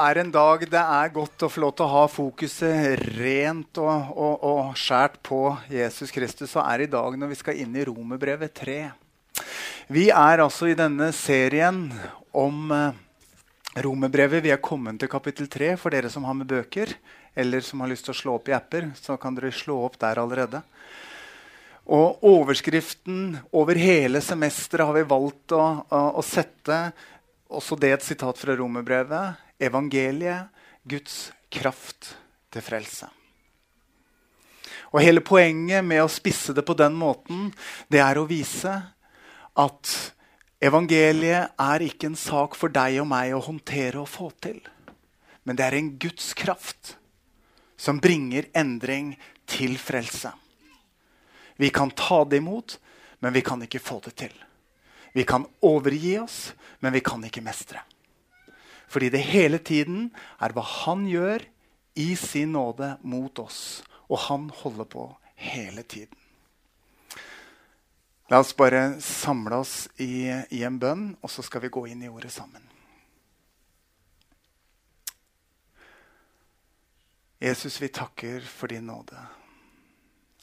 Er en dag det er godt å få lov til å ha fokuset rent og, og, og skjært på Jesus Kristus, så er det i dag når vi skal inn i Romerbrevet 3. Vi er altså i denne serien om eh, Romerbrevet. Vi er kommet til kapittel 3 for dere som har med bøker, eller som har lyst til å slå opp i apper. Så kan dere slå opp der allerede. Og overskriften over hele semesteret har vi valgt å, å, å sette også det et sitat fra romerbrevet. Evangeliet, Guds kraft til frelse. Og Hele poenget med å spisse det på den måten, det er å vise at evangeliet er ikke en sak for deg og meg å håndtere og få til. Men det er en Guds kraft som bringer endring til frelse. Vi kan ta det imot, men vi kan ikke få det til. Vi kan overgi oss, men vi kan ikke mestre. Fordi det hele tiden er hva han gjør i sin nåde mot oss. Og han holder på hele tiden. La oss bare samle oss i, i en bønn, og så skal vi gå inn i ordet sammen. Jesus, vi takker for din nåde,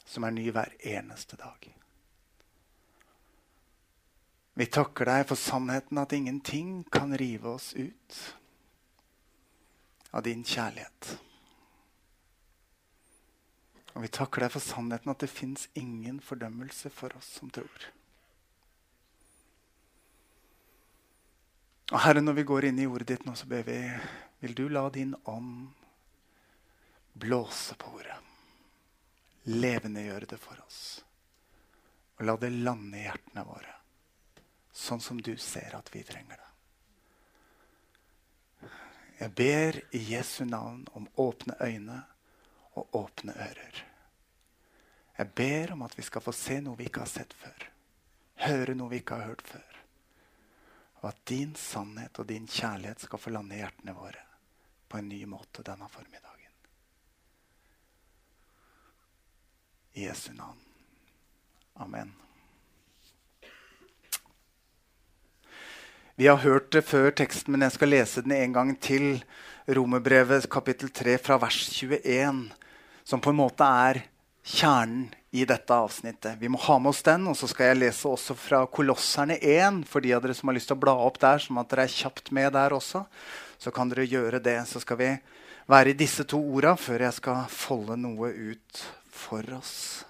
som er ny hver eneste dag. Vi takker deg for sannheten at ingenting kan rive oss ut av din kjærlighet. Og vi takker deg for sannheten at det fins ingen fordømmelse for oss som tror. Og Herre, når vi går inn i ordet ditt nå, så ber vi vil du la din ånd blåse på ordet. Levendegjøre det for oss. Og la det lande i hjertene våre sånn som du ser at vi trenger det. Jeg ber i Jesu navn om åpne øyne og åpne ører. Jeg ber om at vi skal få se noe vi ikke har sett før. Høre noe vi ikke har hørt før. Og at din sannhet og din kjærlighet skal få lande i hjertene våre på en ny måte denne formiddagen. I Jesu navn. Amen. Vi har hørt det før teksten, men jeg skal lese den en gang til. Romerbrevet kapittel 3 fra vers 21, som på en måte er kjernen i dette avsnittet. Vi må ha med oss den, og så skal jeg lese også fra Kolosserne 1. For de av dere som har lyst til å bla opp der, som at dere er kjapt med der også, så kan dere gjøre det. Så skal vi være i disse to orda før jeg skal folde noe ut for oss.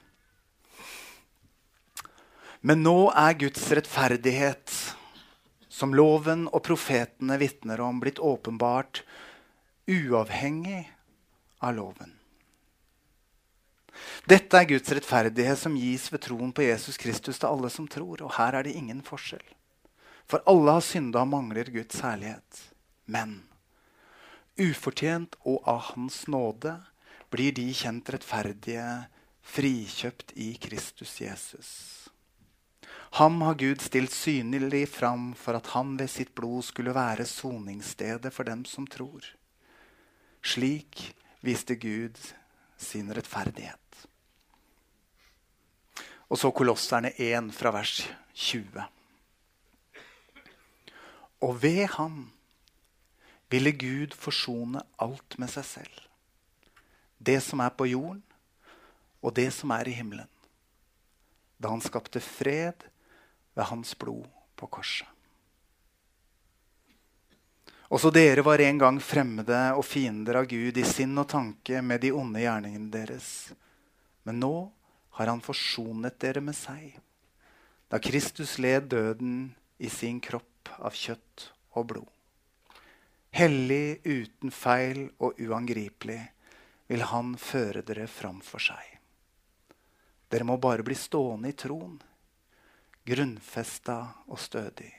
Men nå er Guds rettferdighet som loven og profetene vitner om, blitt åpenbart uavhengig av loven. Dette er Guds rettferdighet som gis ved troen på Jesus Kristus til alle som tror. Og her er det ingen forskjell. For alle har synda og mangler Guds herlighet. Men ufortjent og av Hans nåde blir de kjent rettferdige, frikjøpt i Kristus Jesus. Ham har Gud stilt synlig fram for at han ved sitt blod skulle være soningsstedet for dem som tror. Slik viste Gud sin rettferdighet. Og så Kolosserne 1 fra vers 20. Og ved ham ville Gud forsone alt med seg selv. Det som er på jorden, og det som er i himmelen. Da han skapte fred ved hans blod på korset. Også dere var en gang fremmede og fiender av Gud i sinn og tanke med de onde gjerningene deres. Men nå har han forsonet dere med seg, da Kristus led døden i sin kropp av kjøtt og blod. Hellig, uten feil og uangripelig vil han føre dere fram for seg. Dere må bare bli stående i troen grunnfesta og stødig,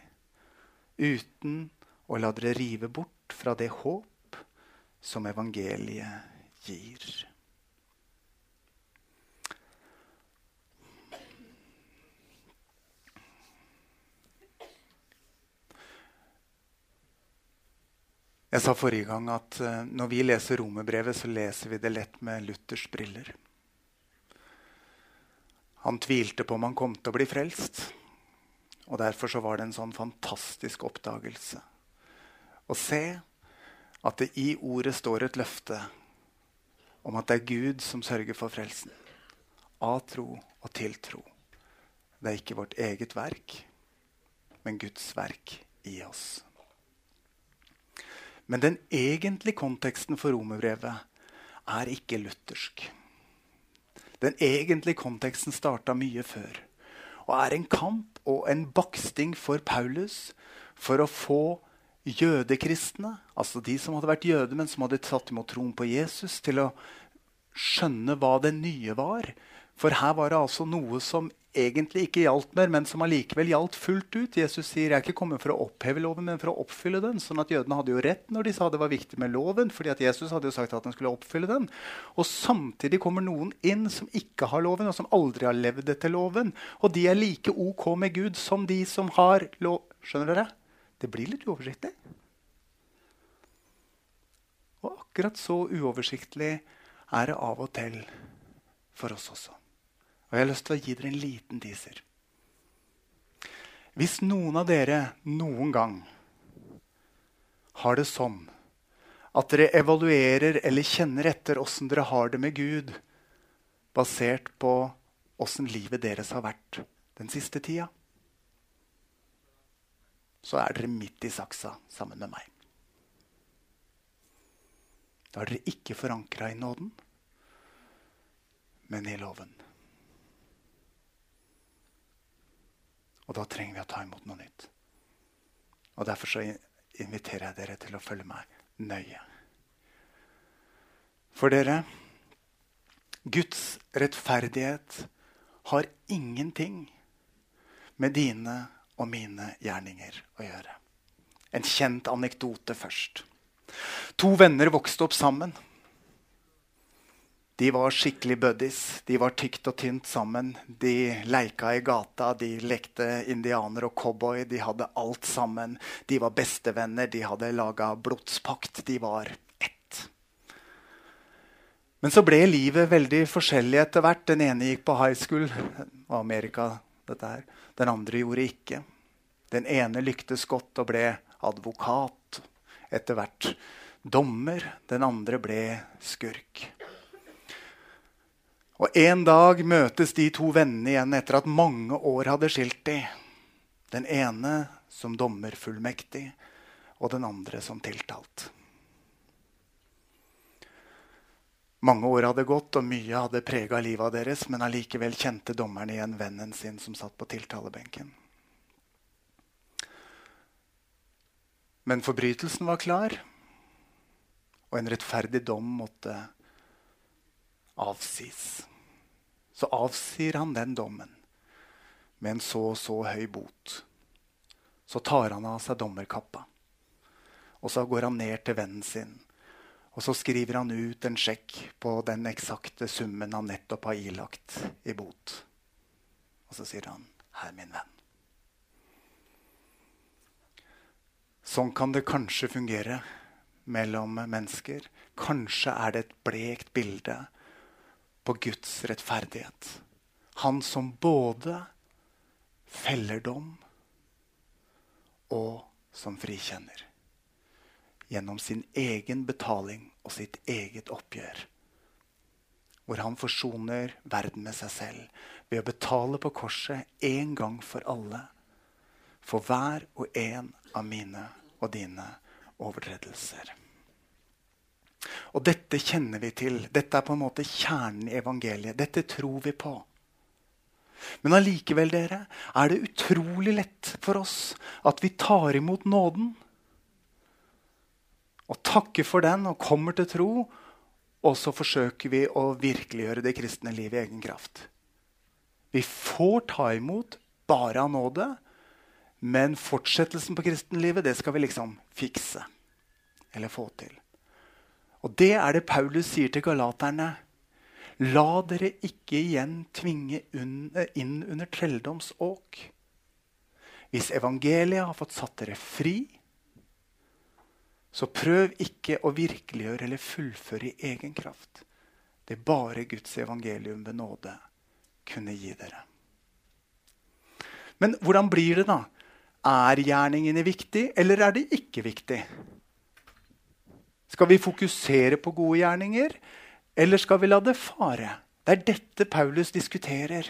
uten å la dere rive bort fra det håp som evangeliet gir. Jeg sa forrige gang at eh, når vi leser romerbrevet, så leser vi det lett med Luthers briller. Han tvilte på om han kom til å bli frelst. Og Derfor så var det en sånn fantastisk oppdagelse å se at det i ordet står et løfte om at det er Gud som sørger for frelsen. Av tro og til tro. Det er ikke vårt eget verk, men Guds verk i oss. Men den egentlige konteksten for romerbrevet er ikke luthersk. Den egentlige konteksten starta mye før og er en kamp og en baksting for Paulus for å få jødekristne, altså de som hadde vært jøder, men som hadde tatt imot troen på Jesus, til å skjønne hva det nye var. For her var det altså noe som egentlig ikke gjaldt mer, men som allikevel gjaldt fullt ut. Jesus sier jeg er ikke kommet for å oppheve loven, men for å oppfylle den. sånn at Jødene hadde jo rett når de sa det var viktig med loven, fordi at Jesus hadde jo sagt at han skulle oppfylle den. Og Samtidig kommer noen inn som ikke har loven, og som aldri har levd etter loven. Og de er like OK med Gud som de som har lov. Skjønner dere? Det blir litt uoversiktlig. Og akkurat så uoversiktlig er det av og til for oss også. Og jeg har lyst til å gi dere en liten teaser. Hvis noen av dere noen gang har det sånn at dere evaluerer eller kjenner etter åssen dere har det med Gud, basert på åssen livet deres har vært den siste tida, så er dere midt i saksa sammen med meg. Da er dere ikke forankra i nåden, men i loven. Og da trenger vi å ta imot noe nytt. Og Derfor så inviterer jeg dere til å følge meg nøye. For dere Guds rettferdighet har ingenting med dine og mine gjerninger å gjøre. En kjent anekdote først. To venner vokste opp sammen. De var skikkelig buddies. De var tykt og tynt sammen. De leika i gata, de lekte indianer og cowboy. De hadde alt sammen. De var bestevenner, de hadde laga blodspakt. De var ett. Men så ble livet veldig forskjellig etter hvert. Den ene gikk på high school. Og Amerika, dette her. Den andre gjorde ikke. Den ene lyktes godt og ble advokat. Etter hvert dommer. Den andre ble skurk. Og En dag møtes de to vennene igjen etter at mange år hadde skilt de. Den ene som dommerfullmektig, og den andre som tiltalt. Mange år hadde gått, og mye hadde prega livet deres, men allikevel kjente dommeren igjen vennen sin som satt på tiltalebenken. Men forbrytelsen var klar, og en rettferdig dom måtte avsies. Så avsier han den dommen med en så og så høy bot. Så tar han av seg dommerkappa. Og så går han ned til vennen sin. Og så skriver han ut en sjekk på den eksakte summen han nettopp har ilagt i bot. Og så sier han, 'Her, min venn'. Sånn kan det kanskje fungere mellom mennesker. Kanskje er det et blekt bilde på Guds rettferdighet. Han som både feller dom og som frikjenner. Gjennom sin egen betaling og sitt eget oppgjør. Hvor han forsoner verden med seg selv ved å betale på korset en gang for alle. For hver og en av mine og dine overtredelser. Og dette kjenner vi til. Dette er på en måte kjernen i evangeliet. Dette tror vi på. Men allikevel, dere, er det utrolig lett for oss at vi tar imot nåden og takker for den og kommer til tro, og så forsøker vi å virkeliggjøre det kristne livet i egen kraft. Vi får ta imot bare av nåde, men fortsettelsen på kristenlivet det skal vi liksom fikse eller få til. Og det er det Paulus sier til galaterne. La dere ikke igjen tvinge inn under treldomsåk. Hvis evangeliet har fått satt dere fri, Så prøv ikke å virkeliggjøre eller fullføre i egen kraft. Det bare Guds evangelium ved nåde kunne gi dere. Men hvordan blir det, da? Er gjerningene viktig, eller er det ikke viktig? Skal vi fokusere på gode gjerninger, eller skal vi la det fare? Det er dette Paulus diskuterer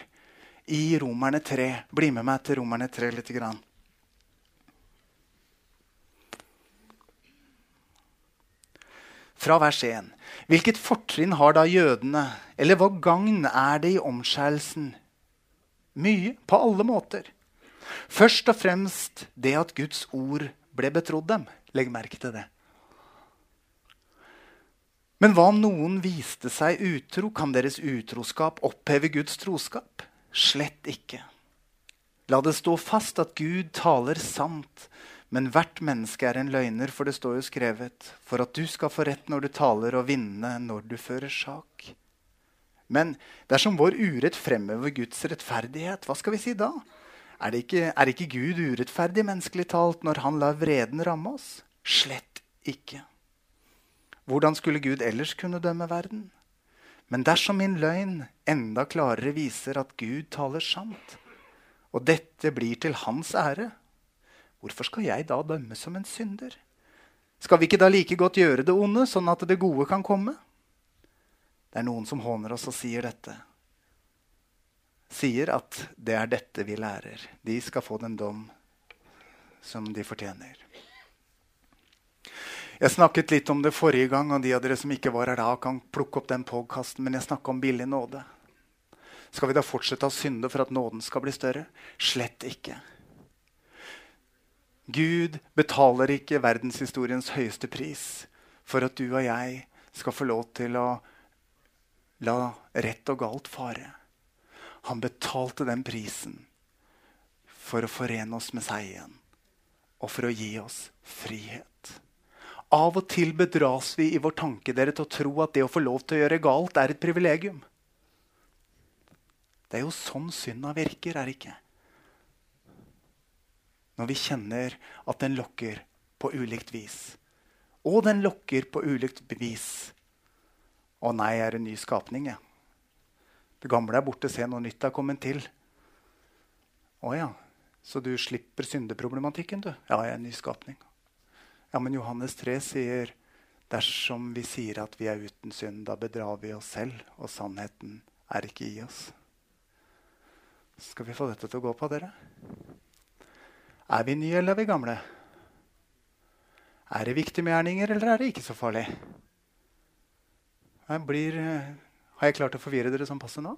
i Romerne 3. Bli med meg til Romerne 3 litt. Grann. Fra vers 1. Hvilket fortrinn har da jødene, eller hva gagn er det i omskjærelsen? Mye, på alle måter. Først og fremst det at Guds ord ble betrodd dem. Legg merke til det. Men hva om noen viste seg utro? Kan deres utroskap oppheve Guds troskap? Slett ikke. La det stå fast at Gud taler sant, men hvert menneske er en løgner, for det står jo skrevet, for at du skal få rett når du taler, og vinne når du fører sak. Men dersom vår urett fremhever Guds rettferdighet, hva skal vi si da? Er, ikke, er ikke Gud urettferdig menneskelig talt når han lar vreden ramme oss? Slett ikke. Hvordan skulle Gud ellers kunne dømme verden? Men dersom min løgn enda klarere viser at Gud taler sant, og dette blir til hans ære, hvorfor skal jeg da dømme som en synder? Skal vi ikke da like godt gjøre det onde, sånn at det gode kan komme? Det er noen som håner oss og sier dette. Sier at det er dette vi lærer. De skal få den dom som de fortjener. Jeg snakket litt om det forrige gang, og de av dere som ikke var her da, kan plukke opp den podkasten, men jeg snakka om billig nåde. Skal vi da fortsette å synde for at nåden skal bli større? Slett ikke. Gud betaler ikke verdenshistoriens høyeste pris for at du og jeg skal få lov til å la rett og galt fare. Han betalte den prisen for å forene oss med seg igjen og for å gi oss frihet. Av og til bedras vi i vår tanke dere til å tro at det å få lov til å gjøre galt er et privilegium. Det er jo sånn synda virker, er det ikke? Når vi kjenner at den lokker på ulikt vis. Og den lokker på ulikt vis. Å nei, jeg er en ny skapning, jeg. Det gamle er borte, se noe nytt er kommet til. Å ja, så du slipper syndeproblematikken, du? Ja, jeg er en ny skapning. Ja, men Johannes 3 sier dersom vi sier at vi er uten synd, da bedrar vi oss selv, og sannheten er ikke i oss. Skal vi få dette til å gå på, dere? Er vi nye, eller er vi gamle? Er det viktig med gjerninger, eller er det ikke så farlig? Blir, eh, har jeg klart å forvirre dere sånn passe nå?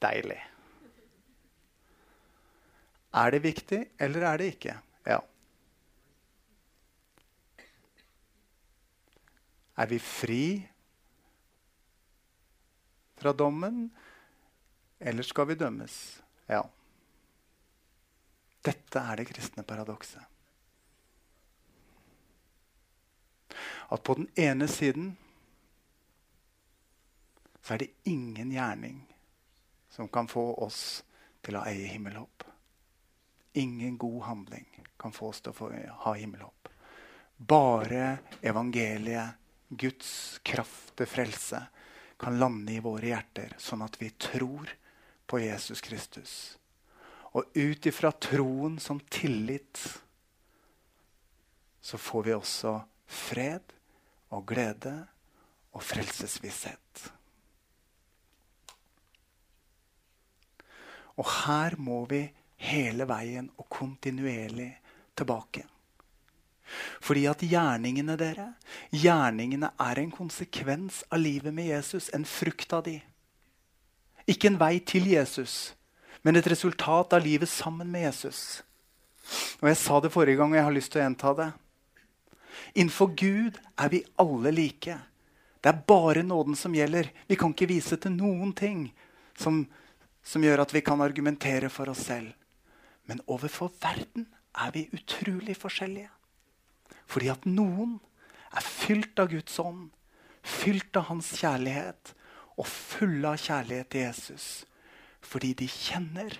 Deilig. Er det viktig, eller er det ikke? Ja. Er vi fri fra dommen, eller skal vi dømmes? Ja. Dette er det kristne paradokset. At på den ene siden så er det ingen gjerning som kan få oss til å eie himmelhopp. Ingen god handling kan få oss til å ha himmelhopp. Bare evangeliet Guds kraft til frelse kan lande i våre hjerter, sånn at vi tror på Jesus Kristus. Og ut ifra troen som tillit så får vi også fred og glede og frelsesvisshet. Og her må vi hele veien og kontinuerlig tilbake. Fordi at gjerningene dere, gjerningene er en konsekvens av livet med Jesus. En frukt av de. Ikke en vei til Jesus, men et resultat av livet sammen med Jesus. Og Jeg sa det forrige gang, og jeg har lyst til å gjenta det. Innenfor Gud er vi alle like. Det er bare nåden som gjelder. Vi kan ikke vise til noen ting som, som gjør at vi kan argumentere for oss selv. Men overfor verden er vi utrolig forskjellige. Fordi at noen er fylt av Guds ånd, fylt av hans kjærlighet og fulle av kjærlighet til Jesus. Fordi de kjenner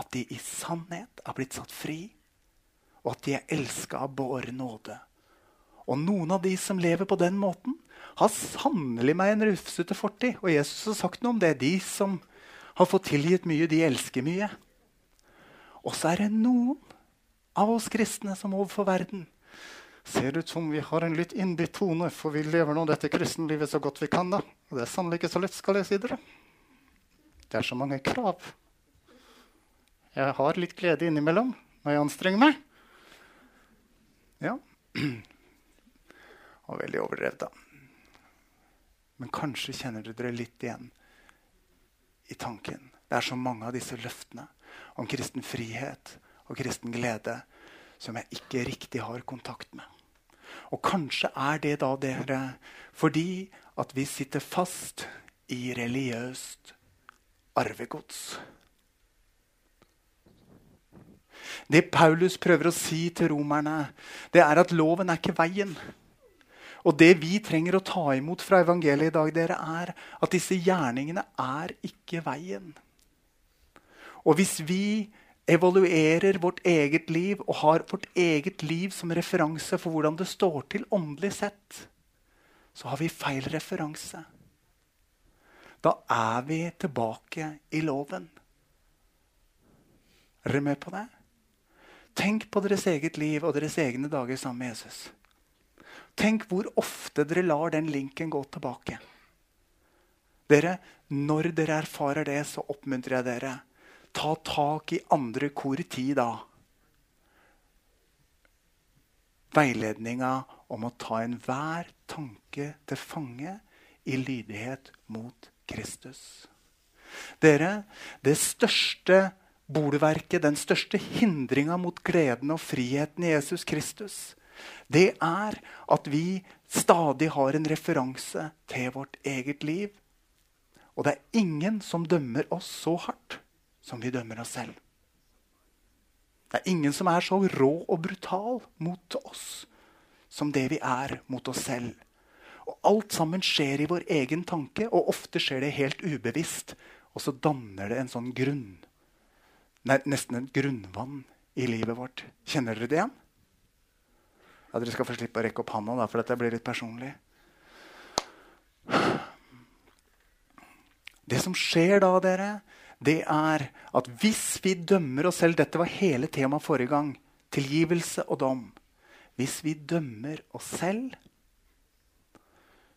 at de i sannhet har blitt satt fri, og at de er elska av båre nåde Og noen av de som lever på den måten, har sannelig meg en rufsete fortid. Og Jesus har sagt noe om det. De som har fått tilgitt mye, de elsker mye. Og så er det noen av oss kristne som overfor verden ser ut som vi har en litt innbitt tone, for vi lever nå dette kristenlivet så godt vi kan. da. Og det er sannelig ikke så lett, skal jeg si dere. Det er så mange krav. Jeg har litt glede innimellom når jeg anstrenger meg. Ja. Og veldig overdrevet, da. Men kanskje kjenner dere litt igjen i tanken. Det er så mange av disse løftene om kristen frihet og kristen glede som jeg ikke riktig har kontakt med. Og kanskje er det da dere fordi at vi sitter fast i religiøst arvegods. Det Paulus prøver å si til romerne, det er at loven er ikke veien. Og det vi trenger å ta imot fra evangeliet i dag, dere, er at disse gjerningene er ikke veien. Og hvis vi evaluerer vårt eget liv og har vårt eget liv som referanse for hvordan det står til åndelig sett, så har vi feil referanse. Da er vi tilbake i loven. Er dere med på det? Tenk på deres eget liv og deres egne dager sammen med Jesus. Tenk hvor ofte dere lar den linken gå tilbake. Dere, Når dere erfarer det, så oppmuntrer jeg dere. Ta tak i andre kor tid da. Veiledninga om å ta enhver tanke til fange i lydighet mot Kristus. Dere, det største bolverket, den største hindringa mot gleden og friheten i Jesus Kristus, det er at vi stadig har en referanse til vårt eget liv. Og det er ingen som dømmer oss så hardt som vi dømmer oss selv. Det er ingen som er så rå og brutal mot oss som det vi er mot oss selv. Og alt sammen skjer i vår egen tanke, og ofte skjer det helt ubevisst. Og så danner det en sånn grunn Nei, Nesten en grunnvann i livet vårt. Kjenner dere det igjen? Ja, Dere skal få slippe å rekke opp hånda, da, for dette blir litt personlig. Det som skjer da, dere, det er at hvis vi dømmer oss selv Dette var hele temaet forrige gang. Tilgivelse og dom. Hvis vi dømmer oss selv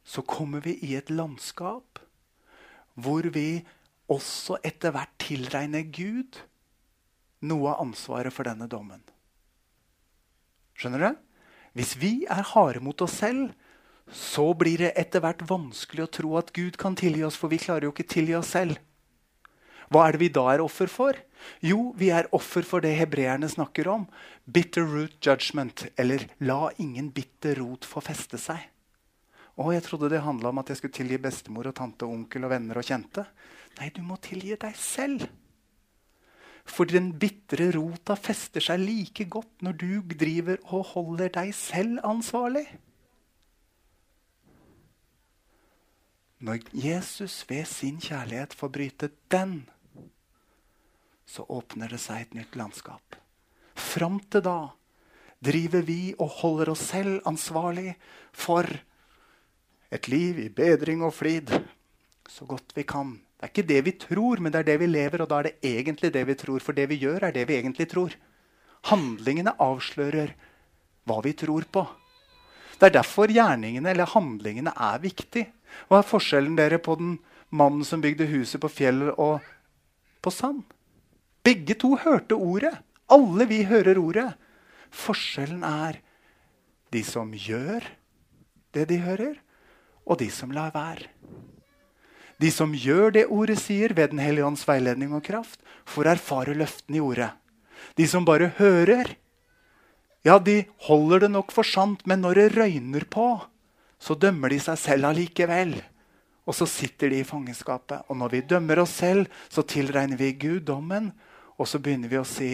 så kommer vi i et landskap hvor vi også etter hvert tilregner Gud noe av ansvaret for denne dommen. Skjønner du? Hvis vi er harde mot oss selv, så blir det etter hvert vanskelig å tro at Gud kan tilgi oss, for vi klarer jo ikke tilgi oss selv. Hva er det vi da er offer for? Jo, vi er offer for det hebreerne snakker om. Bitter root judgment, eller la ingen bitter rot få feste seg. Å, jeg trodde det handla om at jeg skulle tilgi bestemor og tante og onkel og venner og kjente. Nei, du må tilgi deg selv. For den bitre rota fester seg like godt når du driver og holder deg selv ansvarlig. Når Jesus ved sin kjærlighet får bryte den, så åpner det seg et nytt landskap. Fram til da driver vi og holder oss selv ansvarlig for et liv i bedring og flid så godt vi kan. Det er ikke det vi tror, men det er det vi lever. Og da er det egentlig det vi tror. For det vi gjør, er det vi egentlig tror. Handlingene avslører hva vi tror på. Det er derfor gjerningene eller handlingene er viktig. Hva er forskjellen dere på den mannen som bygde huset på fjell og på sand? Begge to hørte ordet. Alle vi hører ordet. Forskjellen er de som gjør det de hører, og de som lar være. De som gjør det ordet sier, ved Den hellige ånds veiledning og kraft, får erfare løftene i ordet. De som bare hører, ja, de holder det nok for sant, men når det røyner på, så dømmer de seg selv allikevel. Og så sitter de i fangenskapet. Og når vi dømmer oss selv, så tilregner vi Gud dommen. Og så begynner vi å si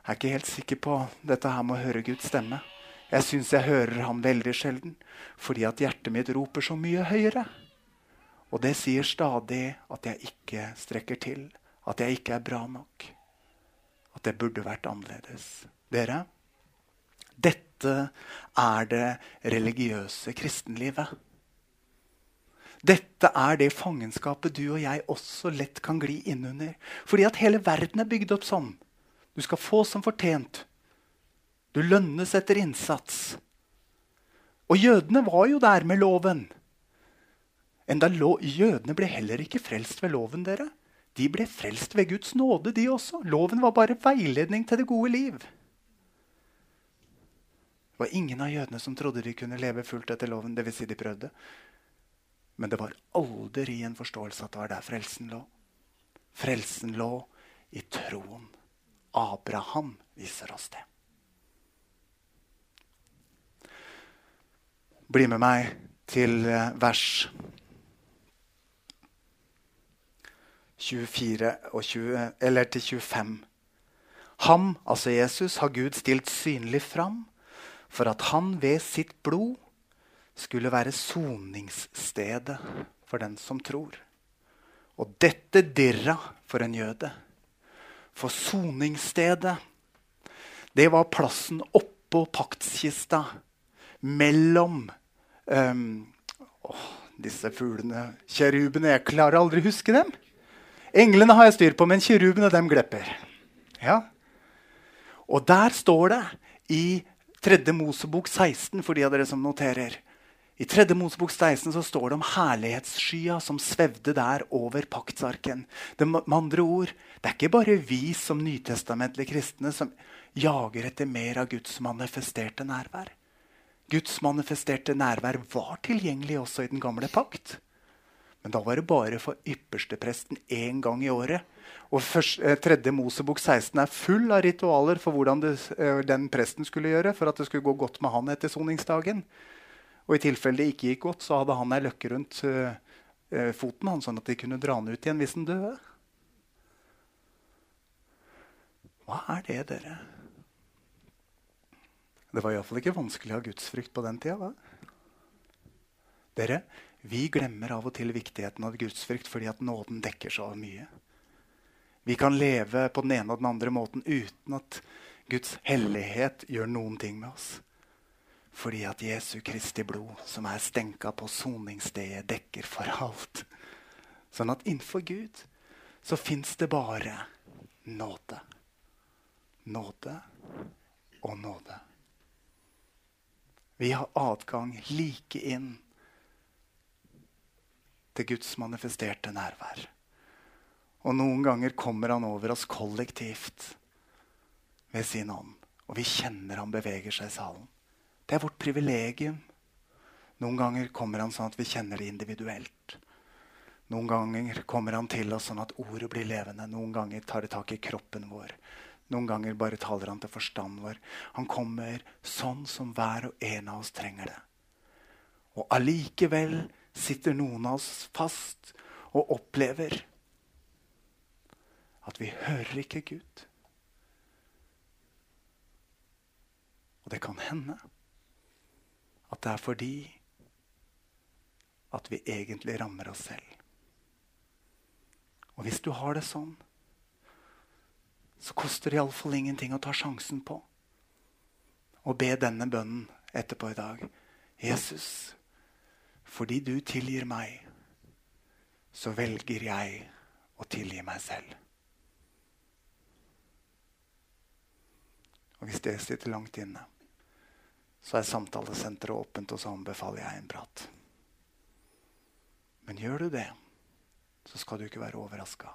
jeg er ikke helt sikker på dette her med å høre Guds stemme. Jeg syns jeg hører ham veldig sjelden fordi at hjertet mitt roper så mye høyere. Og det sier stadig at jeg ikke strekker til, at jeg ikke er bra nok. At det burde vært annerledes. Dere, dette er det religiøse kristenlivet. Dette er det fangenskapet du og jeg også lett kan gli innunder. Fordi at hele verden er bygd opp sånn. Du skal få som fortjent. Du lønnes etter innsats. Og jødene var jo der med loven. Enda lo jødene ble heller ikke frelst ved loven. dere. De ble frelst ved Guds nåde, de også. Loven var bare veiledning til det gode liv. Det var ingen av jødene som trodde de kunne leve fullt etter loven. Det vil si de prøvde. Men det var aldri en forståelse at det var der frelsen lå. Frelsen lå i troen. Abraham viser oss det. Bli med meg til eh, vers 24 og 20, eller til 25. Ham, altså Jesus, har Gud stilt synlig fram for at han ved sitt blod skulle være soningsstedet for den som tror. Og dette dirra for en jøde. For soningsstedet, det var plassen oppå paktskista mellom um, åh, disse fuglene, kjerubene Jeg klarer aldri å huske dem. Englene har jeg styr på, men kjerubene dem glepper. Ja. Og der står det i 3. Mosebok 16, for de av dere som noterer i 3. Mosebok 16 så står det om herlighetsskya som svevde der over paktsarken. Det, med andre ord, det er ikke bare vi som nytestamentlige kristne som jager etter mer av Guds manifesterte nærvær. Guds manifesterte nærvær var tilgjengelig også i den gamle pakt. Men da var det bare for ypperstepresten én gang i året. Og først, eh, tredje Mosebok 16 er full av ritualer for hvordan det, eh, den presten skulle gjøre for at det skulle gå godt med han etter soningsdagen. Og i tilfelle det ikke gikk godt, så hadde han ei løkke rundt uh, foten hans, sånn at de kunne dra han ut igjen hvis han døde. Hva er det, dere? Det var iallfall ikke vanskelig å ha gudsfrykt på den tida. Dere, vi glemmer av og til viktigheten av gudsfrykt fordi at nåden dekker så mye. Vi kan leve på den ene og den andre måten uten at Guds hellighet gjør noen ting med oss. Fordi at Jesu Kristi blod, som er stenka på soningsstedet, dekker for alt. Sånn at innenfor Gud så fins det bare nåde. Nåde og nåde. Vi har adgang like inn til Guds manifesterte nærvær. Og noen ganger kommer han over oss kollektivt ved sin ånd. Og vi kjenner han beveger seg i salen. Det er vårt privilegium. Noen ganger kommer han sånn at vi kjenner det individuelt. Noen ganger kommer han til oss sånn at ordet blir levende. Noen ganger tar det tak i kroppen vår. Noen ganger bare taler han til forstanden vår. Han kommer sånn som hver og en av oss trenger det. Og allikevel sitter noen av oss fast og opplever at vi hører ikke Gud. Og det kan hende at det er fordi at vi egentlig rammer oss selv. Og hvis du har det sånn, så koster det iallfall ingenting å ta sjansen på å be denne bønnen etterpå i dag. Jesus, fordi du tilgir meg, så velger jeg å tilgi meg selv. Og hvis det sitter langt inne så er samtalesenteret åpent, og så anbefaler jeg en prat. Men gjør du det, så skal du ikke være overraska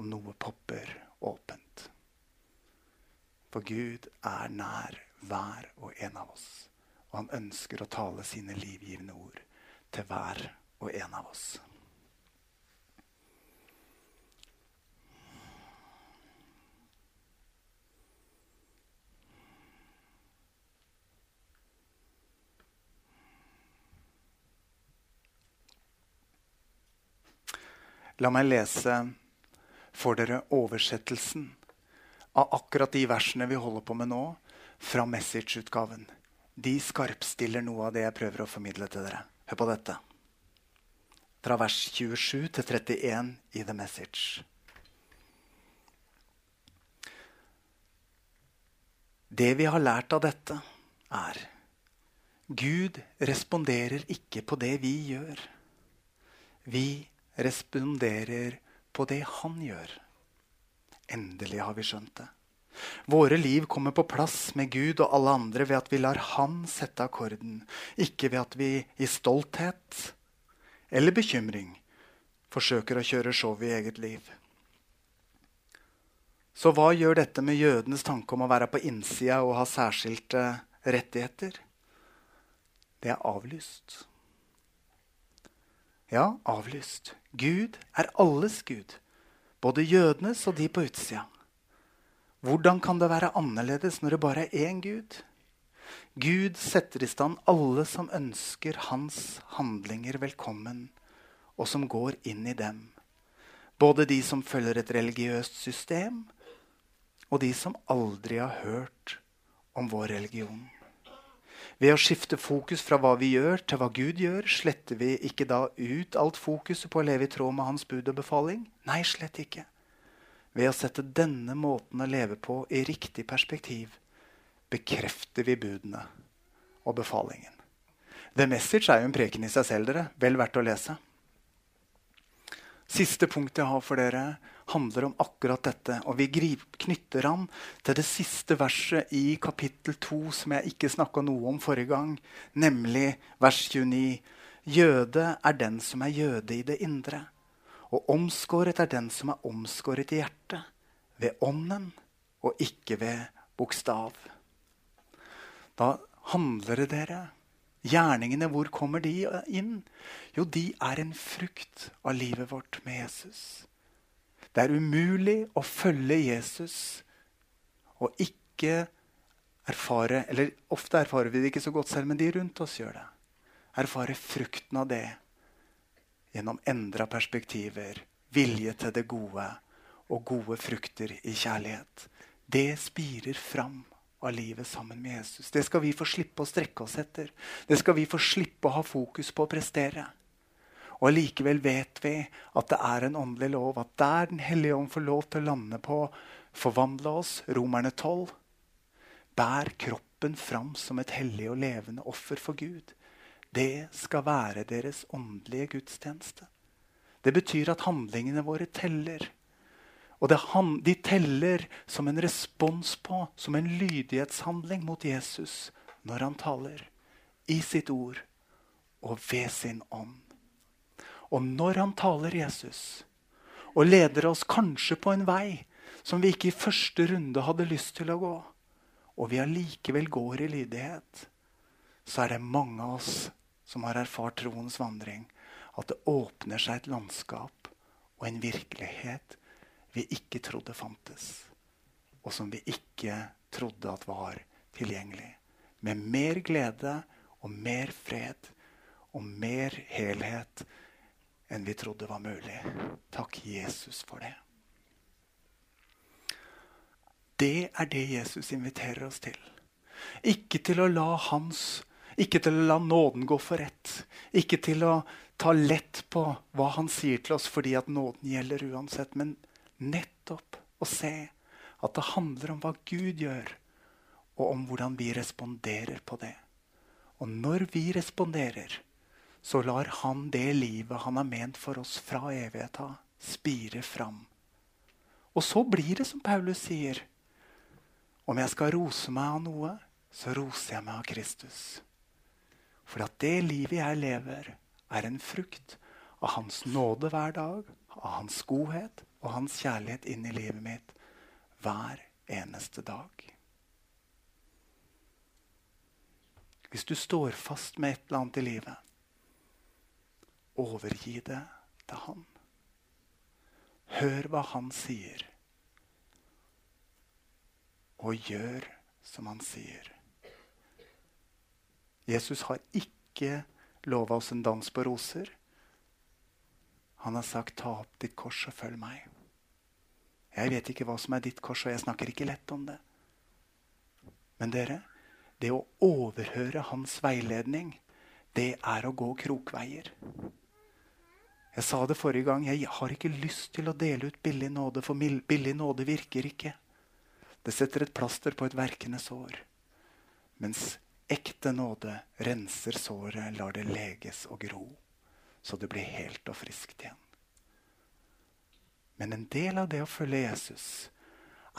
om noe popper åpent. For Gud er nær hver og en av oss. Og han ønsker å tale sine livgivende ord til hver og en av oss. La meg lese for dere oversettelsen av akkurat de versene vi holder på med nå, fra Message-utgaven. De skarpstiller noe av det jeg prøver å formidle til dere. Hør på dette. Fra vers 27 til 31 i The Message. Det vi har lært av dette, er Gud responderer ikke på det vi gjør. Vi responderer på det han gjør. Endelig har vi skjønt det. Våre liv kommer på plass med Gud og alle andre ved at vi lar Han sette akkorden, ikke ved at vi i stolthet eller bekymring forsøker å kjøre show i eget liv. Så hva gjør dette med jødenes tanke om å være på innsida og ha særskilte rettigheter? Det er avlyst. Ja, avlyst. Gud er alles Gud. Både jødenes og de på utsida. Hvordan kan det være annerledes når det bare er én Gud? Gud setter i stand alle som ønsker hans handlinger velkommen, og som går inn i dem. Både de som følger et religiøst system, og de som aldri har hørt om vår religion. Ved å skifte fokus fra hva vi gjør, til hva Gud gjør, sletter vi ikke da ut alt fokuset på å leve i tråd med Hans bud og befaling? Nei, slett ikke. Ved å sette denne måten å leve på i riktig perspektiv bekrefter vi budene og befalingen. The Message er jo en preken i seg selv. dere. Vel verdt å lese. Siste punkt jeg har for dere, handler om akkurat dette. Og vi knytter ham til det siste verset i kapittel 2, som jeg ikke snakka noe om forrige gang, nemlig vers 29. Jøde er den som er jøde i det indre. Og omskåret er den som er omskåret i hjertet, ved ånden og ikke ved bokstav. Da handler det dere. Gjerningene, hvor kommer de inn? Jo, de er en frukt av livet vårt med Jesus. Det er umulig å følge Jesus og ikke erfare Eller ofte erfarer vi det ikke så godt selv, men de rundt oss gjør det. Erfare frukten av det gjennom endra perspektiver, vilje til det gode og gode frukter i kjærlighet. Det spirer fram av livet sammen med Jesus. Det skal vi få slippe å strekke oss etter. Det skal vi få slippe å ha fokus på å prestere. Og allikevel vet vi at det er en åndelig lov, at der Den hellige ånd får lov til å lande på, forvandle oss, romerne 12, bær kroppen fram som et hellig og levende offer for Gud. Det skal være deres åndelige gudstjeneste. Det betyr at handlingene våre teller. Og de teller som en respons på, som en lydighetshandling mot Jesus når han taler. I sitt ord og ved sin ånd. Og når han taler Jesus og leder oss kanskje på en vei som vi ikke i første runde hadde lyst til å gå, og vi allikevel går i lydighet, så er det mange av oss som har erfart troens vandring, at det åpner seg et landskap og en virkelighet vi ikke trodde fantes, og som vi ikke trodde at var tilgjengelig. Med mer glede og mer fred og mer helhet enn vi trodde var mulig. Takk, Jesus, for det. Det er det Jesus inviterer oss til. Ikke til å la hans ikke til å la nåden gå for rett. Ikke til å ta lett på hva han sier til oss fordi at nåden gjelder uansett. Men nettopp å se at det handler om hva Gud gjør, og om hvordan vi responderer på det. Og når vi responderer, så lar han det livet han har ment for oss fra evighet av, spire fram. Og så blir det som Paulus sier. Om jeg skal rose meg av noe, så roser jeg meg av Kristus. For at det livet jeg lever, er en frukt av Hans nåde hver dag, av Hans godhet og Hans kjærlighet inn i livet mitt hver eneste dag. Hvis du står fast med et eller annet i livet, overgi det til Han. Hør hva Han sier, og gjør som Han sier. Jesus har ikke lova oss en dans på roser. Han har sagt 'ta opp ditt kors og følg meg'. Jeg vet ikke hva som er ditt kors, og jeg snakker ikke lett om det. Men dere, det å overhøre hans veiledning, det er å gå krokveier. Jeg sa det forrige gang. Jeg har ikke lyst til å dele ut billig nåde, for billig nåde virker ikke. Det setter et plaster på et verkende sår. Mens Ekte nåde renser såret, lar det leges og gro, så det blir helt og friskt igjen. Men en del av det å følge Jesus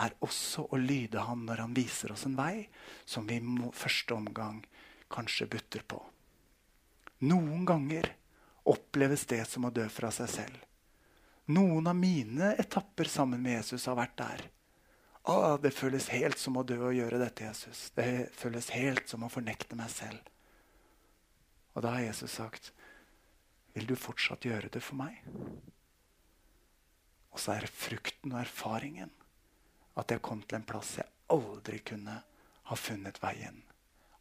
er også å lyde ham når han viser oss en vei som vi i første omgang kanskje butter på. Noen ganger oppleves det som å dø fra seg selv. Noen av mine etapper sammen med Jesus har vært der. Å, det føles helt som å dø og gjøre dette, Jesus. Det føles helt som å fornekte meg selv. Og da har Jesus sagt, 'Vil du fortsatt gjøre det for meg?' Og så er frukten og erfaringen at jeg kom til en plass jeg aldri kunne ha funnet veien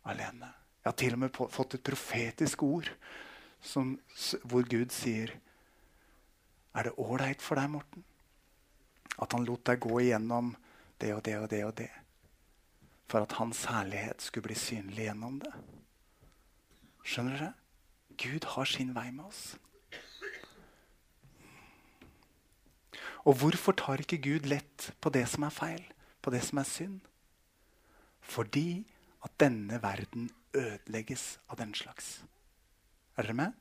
alene. Jeg har til og med fått et profetisk ord som, hvor Gud sier Er det ålreit for deg, Morten? At han lot deg gå igjennom det og det og det og det. For at hans herlighet skulle bli synlig gjennom det. Skjønner dere? Gud har sin vei med oss. Og hvorfor tar ikke Gud lett på det som er feil, på det som er synd? Fordi at denne verden ødelegges av den slags. Er dere med?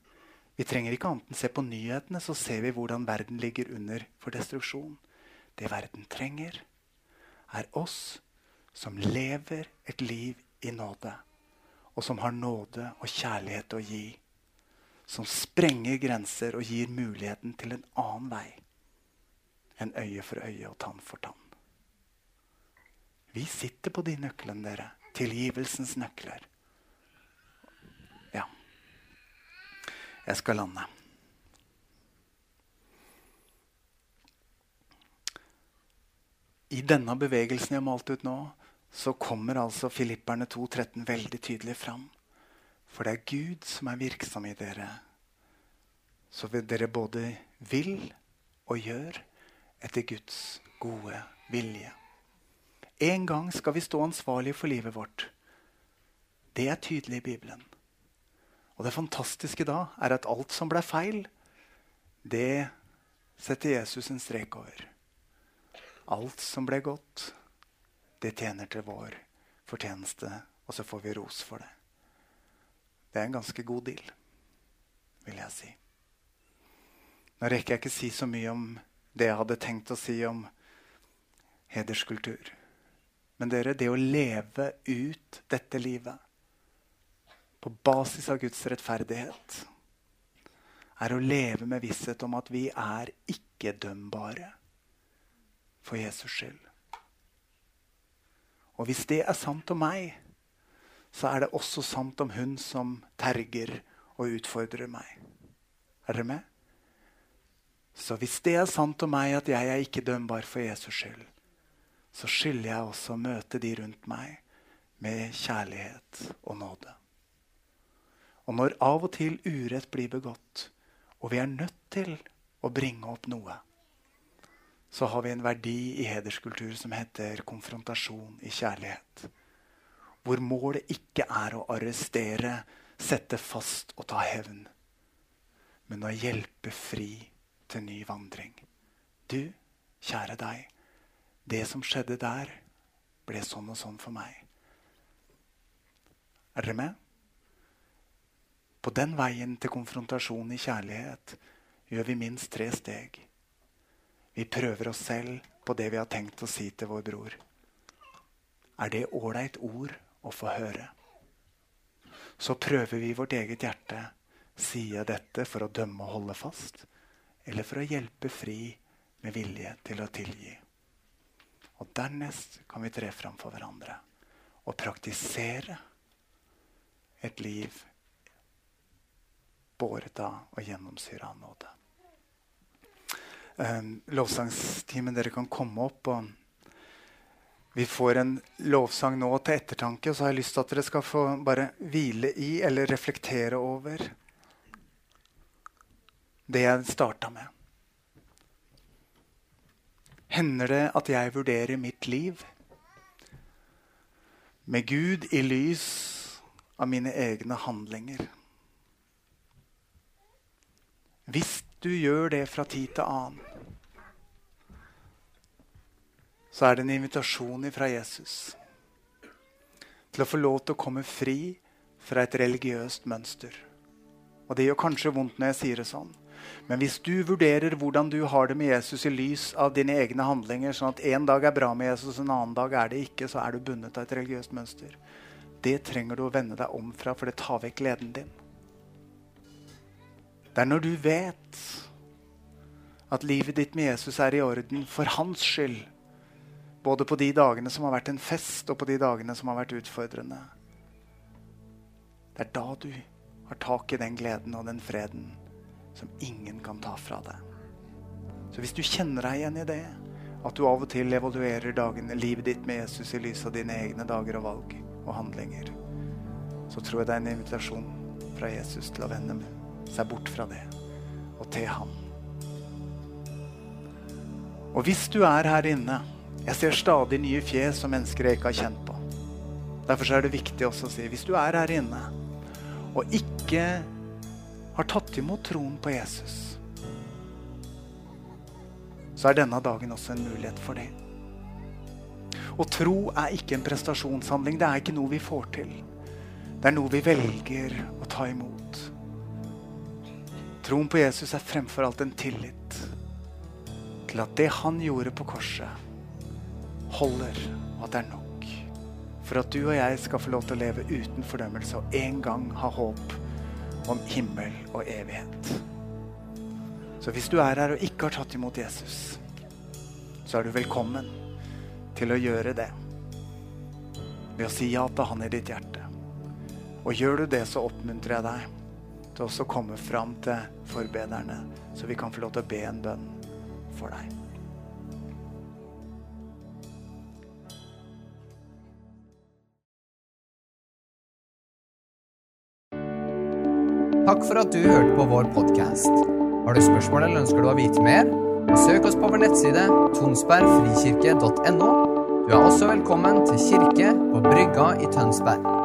Vi trenger ikke annet enn se på nyhetene, så ser vi hvordan verden ligger under for destruksjon. Det verden trenger, er oss som lever et liv i nåde, og som har nåde og kjærlighet å gi. Som sprenger grenser og gir muligheten til en annen vei enn øye for øye og tann for tann. Vi sitter på de nøklene, dere. Tilgivelsens nøkler. Jeg skal lande. I denne bevegelsen jeg har malt ut nå, så kommer altså Filipperne 2,13 veldig tydelig fram. For det er Gud som er virksom i dere. Så dere både vil og gjør etter Guds gode vilje. En gang skal vi stå ansvarlige for livet vårt. Det er tydelig i Bibelen. Og det fantastiske da er at alt som ble feil, det setter Jesus en strek over. Alt som ble godt, det tjener til vår fortjeneste, og så får vi ros for det. Det er en ganske god deal, vil jeg si. Nå rekker jeg ikke si så mye om det jeg hadde tenkt å si om hederskultur. Men dere, det å leve ut dette livet på basis av Guds rettferdighet er å leve med visshet om at vi er ikke-dømbare for Jesus skyld. Og hvis det er sant om meg, så er det også sant om hun som terger og utfordrer meg. Er dere med? Så hvis det er sant om meg at jeg er ikke dømbar for Jesus skyld, så skylder jeg også å møte de rundt meg med kjærlighet og nåde. Og når av og til urett blir begått, og vi er nødt til å bringe opp noe, så har vi en verdi i hederskultur som heter konfrontasjon i kjærlighet. Hvor målet ikke er å arrestere, sette fast og ta hevn, men å hjelpe fri til ny vandring. Du, kjære deg, det som skjedde der, ble sånn og sånn for meg. Er dere med? På den veien til konfrontasjon i kjærlighet gjør vi minst tre steg. Vi prøver oss selv på det vi har tenkt å si til vår bror. Er det ålreit ord å få høre? Så prøver vi vårt eget hjerte. Sier jeg dette for å dømme og holde fast, eller for å hjelpe fri med vilje til å tilgi? Og dernest kan vi tre fram for hverandre og praktisere et liv båret av og gjennomsyra av nåde eh, lovsangstimen. Dere kan komme opp. og Vi får en lovsang nå til ettertanke, og så har jeg lyst til at dere skal få bare hvile i eller reflektere over det jeg starta med. Hender det at jeg vurderer mitt liv med Gud i lys av mine egne handlinger? Hvis du gjør det fra tid til annen, så er det en invitasjon fra Jesus til å få lov til å komme fri fra et religiøst mønster. Og det gjør kanskje vondt når jeg sier det sånn. Men hvis du vurderer hvordan du har det med Jesus i lys av dine egne handlinger, sånn at en dag er bra med Jesus, en annen dag er det ikke, så er du bundet av et religiøst mønster. Det trenger du å vende deg om fra, for det tar vekk gleden din. Det er når du vet at livet ditt med Jesus er i orden for hans skyld, både på de dagene som har vært en fest, og på de dagene som har vært utfordrende. Det er da du har tak i den gleden og den freden som ingen kan ta fra deg. Så hvis du kjenner deg igjen i det, at du av og til evaluerer dagen, livet ditt med Jesus i lys av dine egne dager og valg og handlinger, så tror jeg det er en invitasjon fra Jesus til å vende seg bort fra det og til ham. Og hvis du er her inne Jeg ser stadig nye fjes og mennesker jeg ikke har kjent på. Derfor er det viktig også å si hvis du er her inne og ikke har tatt imot troen på Jesus, så er denne dagen også en mulighet for det. Å tro er ikke en prestasjonshandling. Det er ikke noe vi får til. Det er noe vi velger å ta imot. Troen på Jesus er fremfor alt en tillit til at det han gjorde på korset, holder, og at det er nok. For at du og jeg skal få lov til å leve uten fordømmelse og en gang ha håp om himmel og evighet. Så hvis du er her og ikke har tatt imot Jesus, så er du velkommen til å gjøre det. Ved å si ja til han i ditt hjerte. Og gjør du det, så oppmuntrer jeg deg til også å komme fram til forbederne, så vi kan få lov til å be en bønn for deg. Takk for at du hørte på vår podkast. Har du spørsmål eller ønsker du å vite mer? Søk oss på vår nettside tonsbergfrikirke.no. Du er også velkommen til kirke på Brygga i Tønsberg.